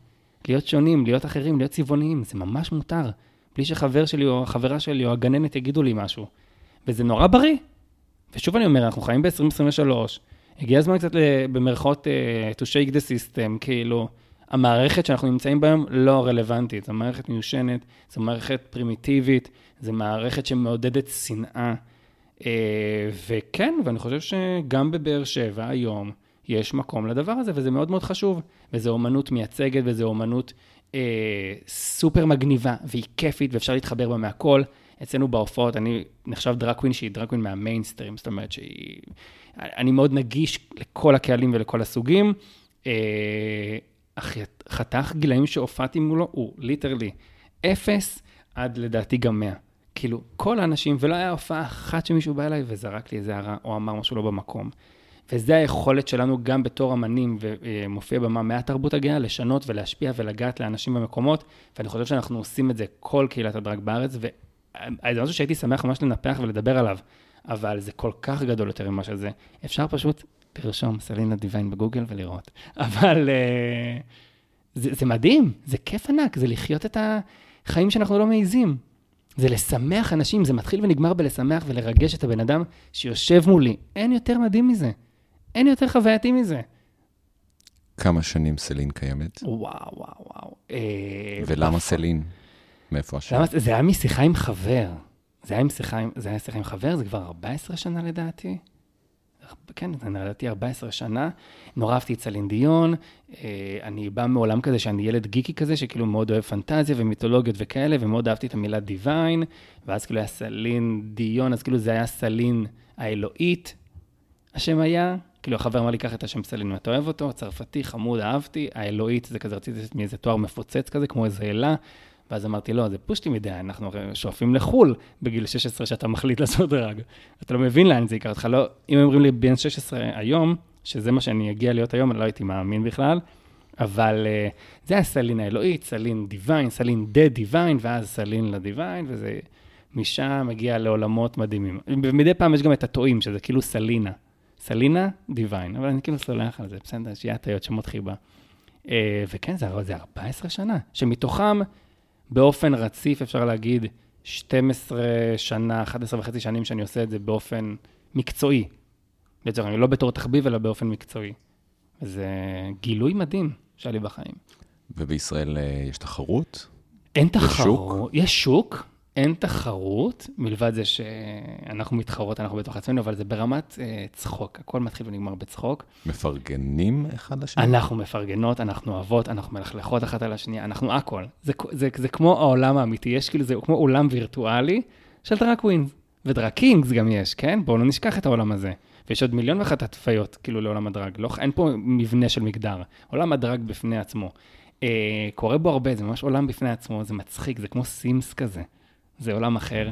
להיות שונים, להיות אחרים, להיות צבעוניים, זה ממש מותר. בלי שחבר שלי או החברה שלי או הגננת יגידו לי משהו. וזה נורא בריא. ושוב אני אומר, אנחנו חיים ב-2023, הגיע הזמן קצת במרכאות uh, to shake the system, כאילו, המערכת שאנחנו נמצאים בה היום לא רלוונטית, זו מערכת מיושנת, זו מערכת פרימיטיבית, זו מערכת שמעודדת שנאה. Uh, וכן, ואני חושב שגם בבאר שבע היום, יש מקום לדבר הזה, וזה מאוד מאוד חשוב. וזו אומנות מייצגת, וזו אומנות אה, סופר מגניבה, והיא כיפית, ואפשר להתחבר בה מהכל. אצלנו בהופעות, אני נחשב drag queen שהיא drag queen מהמיינסטרים, זאת אומרת שהיא... אני מאוד נגיש לכל הקהלים ולכל הסוגים. אה, חתך גילאים שהופעתי מולו הוא literally אפס עד לדעתי גם מאה. כאילו, כל האנשים, ולא היה הופעה אחת שמישהו בא אליי וזרק לי איזה הערה או אמר משהו לא במקום. וזה היכולת שלנו גם בתור אמנים ומופיע במה מהתרבות הגאה, לשנות ולהשפיע ולגעת לאנשים במקומות, ואני חושב שאנחנו עושים את זה כל קהילת הדרג בארץ, וזה משהו שהייתי שמח ממש לנפח ולדבר עליו, אבל זה כל כך גדול יותר ממה שזה. אפשר פשוט לרשום סלינה דיוויין בגוגל ולראות. אבל uh, זה, זה מדהים, זה כיף ענק, זה לחיות את החיים שאנחנו לא מעיזים. זה לשמח אנשים, זה מתחיל ונגמר בלשמח ולרגש את הבן אדם שיושב מולי. אין יותר מדהים מזה. אין יותר חווייתי מזה.
כמה שנים סלין קיימת?
וואו, וואו, וואו. אה,
ולמה סלין? מאיפה השם?
זה היה משיחה עם חבר. זה היה, שיחה עם, זה היה שיחה עם חבר, זה כבר 14 שנה לדעתי. כן, זה לדעתי 14 שנה. נורא אהבתי את סלין דיון. אה, אני בא מעולם כזה שאני ילד גיקי כזה, שכאילו מאוד אוהב פנטזיה ומיתולוגיות וכאלה, ומאוד אהבתי את המילה דיוויין, ואז כאילו היה סלין דיון, אז כאילו זה היה סלין האלוהית, השם היה, כאילו החבר אמר לי, קח את השם סלין, אתה אוהב אותו, צרפתי, חמוד, אהבתי, האלוהית זה כזה, רציתי מאיזה תואר מפוצץ כזה, כמו איזה אלה, ואז אמרתי, לא, זה פושטי מדי, אנחנו שואפים לחו"ל בגיל 16 שאתה מחליט לעשות דרג. אתה לא מבין לאן זה ייקח אותך, לא, אם אומרים לי בן 16 היום, שזה מה שאני אגיע להיות היום, אני לא הייתי מאמין בכלל, אבל uh, זה היה סלין האלוהית, סלין דיוויין, סלין דה דיוויין, ואז סלין לדיוויין, וזה משם מגיע לעולמות מדהימים. ומדי פעם יש גם את הטועים, שזה כאילו סלינה. סלינה דיוויין, אבל אני כאילו סולח על זה, בסדר, שיהיה הטעיות שמות חיבה. Uh, וכן, זה, זה 14 שנה, שמתוכם באופן רציף, אפשר להגיד, 12 שנה, 11 וחצי שנים שאני עושה את זה באופן מקצועי. לצורך אני לא בתור תחביב, אלא באופן מקצועי. זה גילוי מדהים שהיה לי בחיים.
ובישראל אה, יש תחרות?
אין תחרות, יש שוק, אין תחרות, מלבד זה שאנחנו מתחרות, אנחנו בתוך עצמנו, אבל זה ברמת אה, צחוק, הכל מתחיל ונגמר בצחוק.
מפרגנים אחד לשני?
אנחנו מפרגנות, אנחנו אוהבות, אנחנו מלכלכות אחת על השנייה, אנחנו הכל. זה, זה, זה כמו העולם האמיתי, יש כאילו, זה כמו עולם וירטואלי של drag queens. ו drag kings גם יש, כן? בואו לא נשכח את העולם הזה. ויש עוד מיליון ואחת התוויות, כאילו, לעולם הדראג. לא, אין פה מבנה של מגדר. עולם הדרג בפני עצמו. אה, קורה בו הרבה, זה ממש עולם בפני עצמו, זה מצחיק, זה כמו סימס כזה. זה עולם אחר.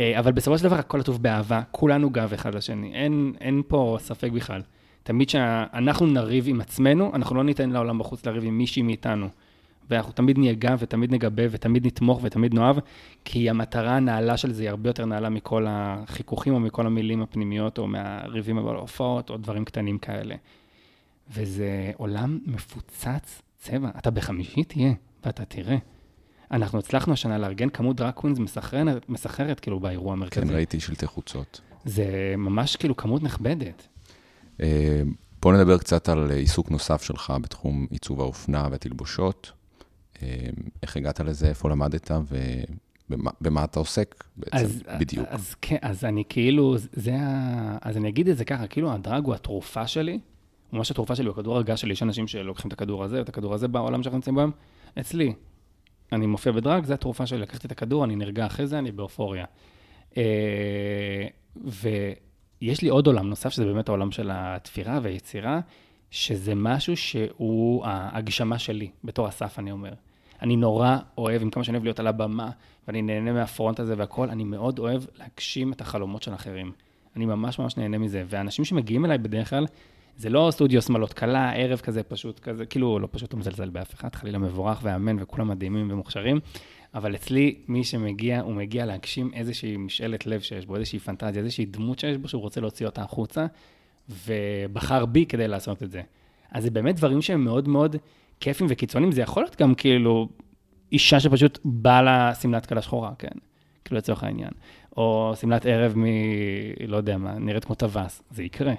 אה, אבל בסופו של דבר הכל עטוף באהבה, כולנו גב אחד לשני, אין, אין פה ספק בכלל. תמיד שאנחנו נריב עם עצמנו, אנחנו לא ניתן לעולם בחוץ לריב עם מישהי מאיתנו. ואנחנו תמיד נהיה גב ותמיד נגבה ותמיד נתמוך ותמיד נאהב, כי המטרה הנעלה של זה היא הרבה יותר נעלה מכל החיכוכים או מכל המילים הפנימיות או מהריבים בהופעות או דברים קטנים כאלה. וזה עולם מפוצץ צבע. אתה בחמישי תהיה, ואתה תראה. אנחנו הצלחנו השנה לארגן כמות drag queens מסחררת, מסחררת כאילו באירוע המרכזי.
כן, ראיתי שלטי חוצות.
זה ממש כאילו כמות נכבדת.
אה, בוא נדבר קצת על עיסוק נוסף שלך בתחום עיצוב האופנה והתלבושות. אה, איך הגעת לזה, איפה למדת ובמה אתה עוסק בעצם
אז,
בדיוק.
אז כן, אז אני כאילו, זה ה... אז אני אגיד את זה ככה, כאילו הדראג הוא התרופה שלי, ממש התרופה שלי הוא הכדור הרגש שלי, יש אנשים שלוקחים את הכדור הזה, את הכדור הזה בעולם שאנחנו נמצאים בהם, אצלי. אני מופיע בדרג, זה התרופה שלי, לקחתי את הכדור, אני נרגע אחרי זה, אני באופוריה. אה, ויש לי עוד עולם נוסף, שזה באמת העולם של התפירה והיצירה, שזה משהו שהוא ההגשמה שלי, בתור אסף, אני אומר. אני נורא אוהב, עם כמה שאני אוהב להיות על הבמה, ואני נהנה מהפרונט הזה והכול, אני מאוד אוהב להגשים את החלומות של אחרים. אני ממש ממש נהנה מזה. ואנשים שמגיעים אליי בדרך כלל, זה לא סטודיו שמאלות קלה, ערב כזה פשוט כזה, כאילו, לא פשוט לא מזלזל באף אחד, חלילה מבורך ואמן, וכולם מדהימים ומוכשרים, אבל אצלי, מי שמגיע, הוא מגיע להגשים איזושהי משאלת לב שיש בו, איזושהי פנטזיה, איזושהי דמות שיש בו, שהוא רוצה להוציא אותה החוצה, ובחר בי כדי לעשות את זה. אז זה באמת דברים שהם מאוד מאוד כיפים וקיצוניים, זה יכול להיות גם כאילו אישה שפשוט באה לה שמלת כלה שחורה, כן? כאילו לצורך העניין. או שמלת ערב מ... לא יודע מה, נראית כמו טווס, זה יקרה.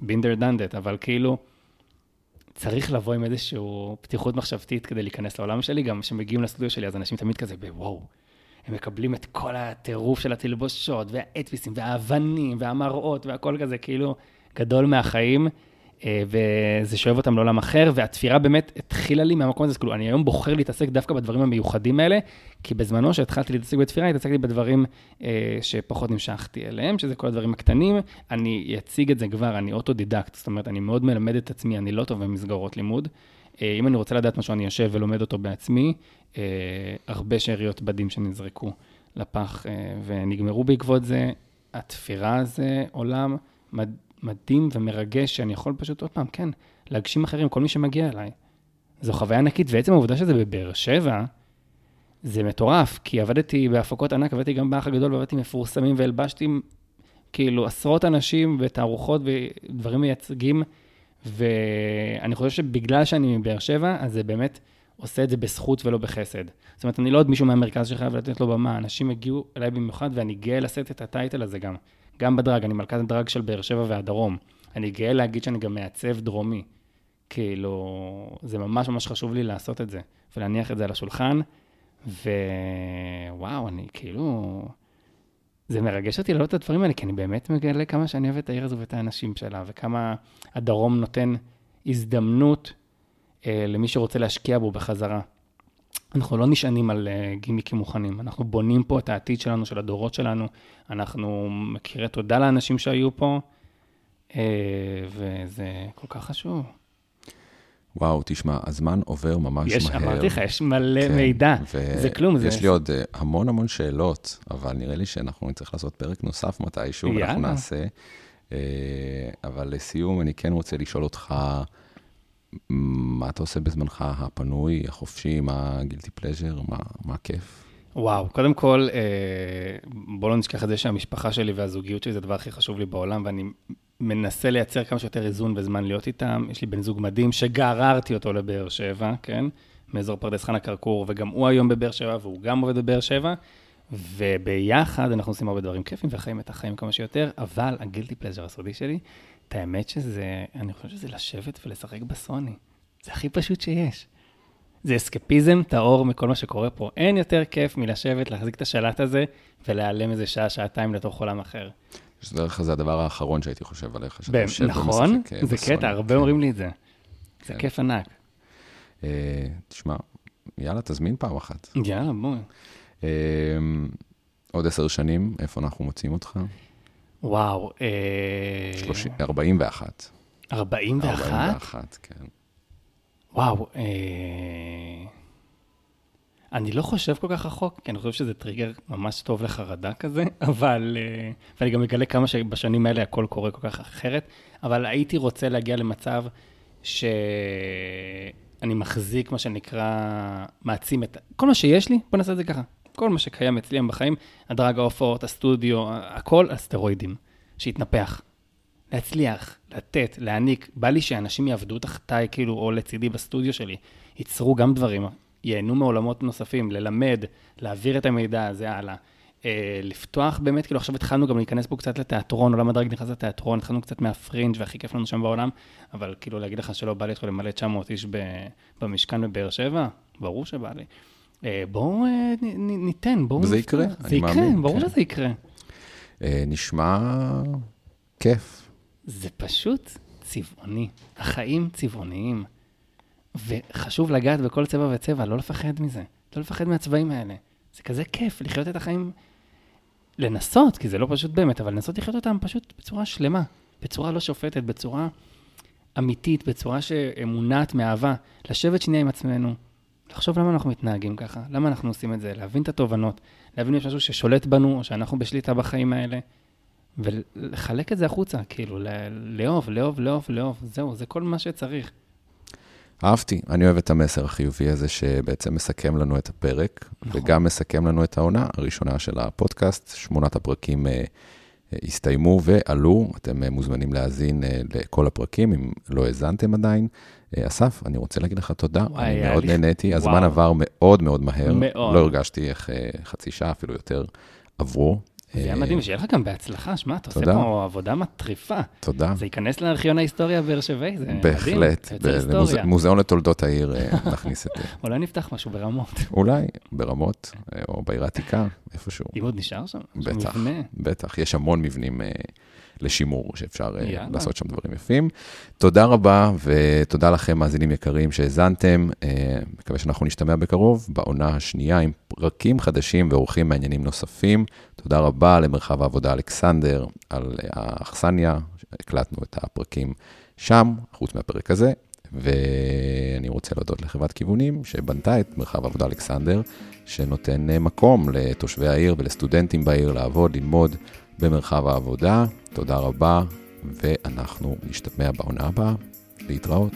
בינדר דנדט, אבל כאילו, צריך לבוא עם איזושהי פתיחות מחשבתית כדי להיכנס לעולם שלי, גם כשמגיעים לסטודיו שלי, אז אנשים תמיד כזה בוואו. הם מקבלים את כל הטירוף של התלבושות, והאדפיסים, והאבנים, והמראות, והכל כזה, כאילו, גדול מהחיים. אה, וזה שואב אותם לעולם אחר, והתפירה באמת התחילה לי מהמקום הזה, כאילו, אני היום בוחר להתעסק דווקא בדברים המיוחדים האלה, כי בזמנו שהתחלתי להתעסק בתפירה, התעסקתי בדברים אה, שפחות נמשכתי אליהם, שזה כל הדברים הקטנים. אני אציג את זה כבר, אני אוטודידקט, זאת אומרת, אני מאוד מלמד את עצמי, אני לא טוב במסגרות לימוד. אה, אם אני רוצה לדעת משהו, אני יושב ולומד אותו בעצמי. אה, הרבה שאריות בדים שנזרקו לפח אה, ונגמרו בעקבות זה. התפירה זה עולם מדהים. מדהים ומרגש, שאני יכול פשוט עוד פעם, כן, להגשים אחרים, כל מי שמגיע אליי. זו חוויה ענקית, ועצם העובדה שזה בבאר שבע, זה מטורף, כי עבדתי בהפקות ענק, עבדתי גם באח הגדול, ועבדתי מפורסמים, והלבשתי כאילו עשרות אנשים ותערוכות ודברים מייצגים, ואני חושב שבגלל שאני מבאר שבע, אז זה באמת עושה את זה בזכות ולא בחסד. זאת אומרת, אני לא עוד מישהו מהמרכז שחייב לתת לו במה, אנשים הגיעו אליי במיוחד, ואני גאה לשאת את הטייטל הזה גם. גם בדרג, אני מלכת הדרג של באר שבע והדרום. אני גאה להגיד שאני גם מעצב דרומי. כאילו, זה ממש ממש חשוב לי לעשות את זה, ולהניח את זה על השולחן, ווואו, אני כאילו... זה מרגש אותי לראות את הדברים האלה, כי אני באמת מגלה כמה שאני אוהב את העיר הזו ואת האנשים שלה, וכמה הדרום נותן הזדמנות אה, למי שרוצה להשקיע בו בחזרה. אנחנו לא נשענים על uh, גימיקים מוכנים, אנחנו בונים פה את העתיד שלנו, של הדורות שלנו, אנחנו מכירי תודה לאנשים שהיו פה, uh, וזה כל כך חשוב.
וואו, תשמע, הזמן עובר ממש
יש,
מהר.
אמרתי לך, יש מלא כן, מידע, זה כלום.
יש זה... לי עוד uh, המון המון שאלות, אבל נראה לי שאנחנו נצטרך לעשות פרק נוסף מתישהו, ואנחנו נעשה. אבל לסיום, אני כן רוצה לשאול אותך, מה אתה עושה בזמנך הפנוי, החופשי, מה גילטי פלז'ר, מה, מה הכיף?
וואו, קודם כל, בוא לא נשכח את זה שהמשפחה שלי והזוגיות שלי זה הדבר הכי חשוב לי בעולם, ואני מנסה לייצר כמה שיותר איזון וזמן להיות איתם. יש לי בן זוג מדהים שגררתי אותו לבאר שבע, כן? מאזור פרדס חנה כרכור, וגם הוא היום בבאר שבע, והוא גם עובד בבאר שבע, וביחד אנחנו עושים הרבה דברים כיפים וחיים את החיים כמה שיותר, אבל הגילטי פלז'ר הסודי שלי, את האמת שזה, אני חושב שזה לשבת ולשחק בסוני. זה הכי פשוט שיש. זה אסקפיזם טהור מכל מה שקורה פה. אין יותר כיף מלשבת, להחזיק את השלט הזה ולהיעלם איזה שעה, שעתיים לתוך עולם אחר.
שזה דרך זה הדבר האחרון שהייתי חושב עליך.
נכון, זה קטע, הרבה כן. אומרים לי את זה. זה כן. כיף ענק.
אה, תשמע, יאללה, תזמין פעם אחת.
יאללה, בואי.
אה, עוד עשר שנים, איפה אנחנו מוצאים אותך?
וואו.
41.
41?
41, כן.
וואו, אני לא חושב כל כך רחוק, כי אני חושב שזה טריגר ממש טוב לחרדה כזה, אבל, ואני גם מגלה כמה שבשנים האלה הכל קורה כל כך אחרת, אבל הייתי רוצה להגיע למצב שאני מחזיק, מה שנקרא, מעצים את, כל מה שיש לי, בוא נעשה את זה ככה, כל מה שקיים אצלי היום בחיים, הדרג ההופעות, הסטודיו, הכל על סטרואידים, שיתנפח. להצליח, לתת, להעניק. בא לי שאנשים יעבדו תחתיי, כאילו, או לצידי בסטודיו שלי, ייצרו גם דברים, ייהנו מעולמות נוספים, ללמד, להעביר את המידע הזה הלאה. אה, לפתוח באמת, כאילו עכשיו התחלנו גם להיכנס פה קצת לתיאטרון, עולם הדרג נכנס לתיאטרון, התחלנו קצת מהפרינג' והכי כיף לנו שם בעולם, אבל כאילו להגיד לך שלא בא לי עכשיו למלא 900 איש במשכן בבאר שבע, ברור שבא לי. אה, בואו אה, ניתן, בואו...
וזה יקרה,
זה יקרה, מאמין, ברור כן. שזה יקרה.
אה, נשמע כיף.
זה פשוט צבעוני. החיים צבעוניים. וחשוב לגעת בכל צבע וצבע, לא לפחד מזה. לא לפחד מהצבעים האלה. זה כזה כיף לחיות את החיים, לנסות, כי זה לא פשוט באמת, אבל לנסות לחיות אותם פשוט בצורה שלמה, בצורה לא שופטת, בצורה אמיתית, בצורה שמונעת מאהבה. לשבת שנייה עם עצמנו, לחשוב למה אנחנו מתנהגים ככה, למה אנחנו עושים את זה, להבין את התובנות, להבין אם יש משהו ששולט בנו, או שאנחנו בשליטה בחיים האלה, ולחלק את זה החוצה, כאילו, לאהוב, לאהוב, לאהוב, לאהוב, זהו, זה כל מה שצריך.
אהבתי, אני אוהב את המסר החיובי הזה שבעצם מסכם לנו את הפרק, נכון. וגם מסכם לנו את העונה הראשונה של הפודקאסט. שמונת הפרקים uh, הסתיימו ועלו, אתם uh, מוזמנים להאזין uh, לכל הפרקים, אם לא האזנתם עדיין. Uh, אסף, אני רוצה להגיד לך תודה, וואי, אני מאוד לי... נהניתי, הזמן וואו. עבר מאוד מאוד מהר. מאוד. לא הרגשתי איך uh, חצי שעה, אפילו יותר, עברו.
זה היה מדהים, שיהיה לך גם בהצלחה, שמע, אתה עושה פה עבודה מטריפה.
תודה.
זה ייכנס לארכיון ההיסטוריה באר שבעי, זה מדהים.
בהחלט, במוזיאון לתולדות העיר אה, נכניס את זה.
אולי נפתח משהו ברמות.
אולי, ברמות, אה, או בעיר העתיקה, איפשהו.
אם עוד נשאר שם?
בטח, בטח, יש המון מבנים אה, לשימור, שאפשר יאללה. לעשות שם דברים יפים. תודה רבה, ותודה לכם, מאזינים יקרים, שהאזנתם. מקווה שאנחנו נשתמע בקרוב, בעונה השנייה, עם פרקים חדשים ואורחים מעניינים נוספים. תודה רבה למרחב העבודה אלכסנדר על האכסניה, הקלטנו את הפרקים שם, חוץ מהפרק הזה, ואני רוצה להודות לחברת כיוונים שבנתה את מרחב העבודה אלכסנדר, שנותן מקום לתושבי העיר ולסטודנטים בעיר לעבוד, ללמוד במרחב העבודה. תודה רבה, ואנחנו נשתמע בעונה הבאה. להתראות.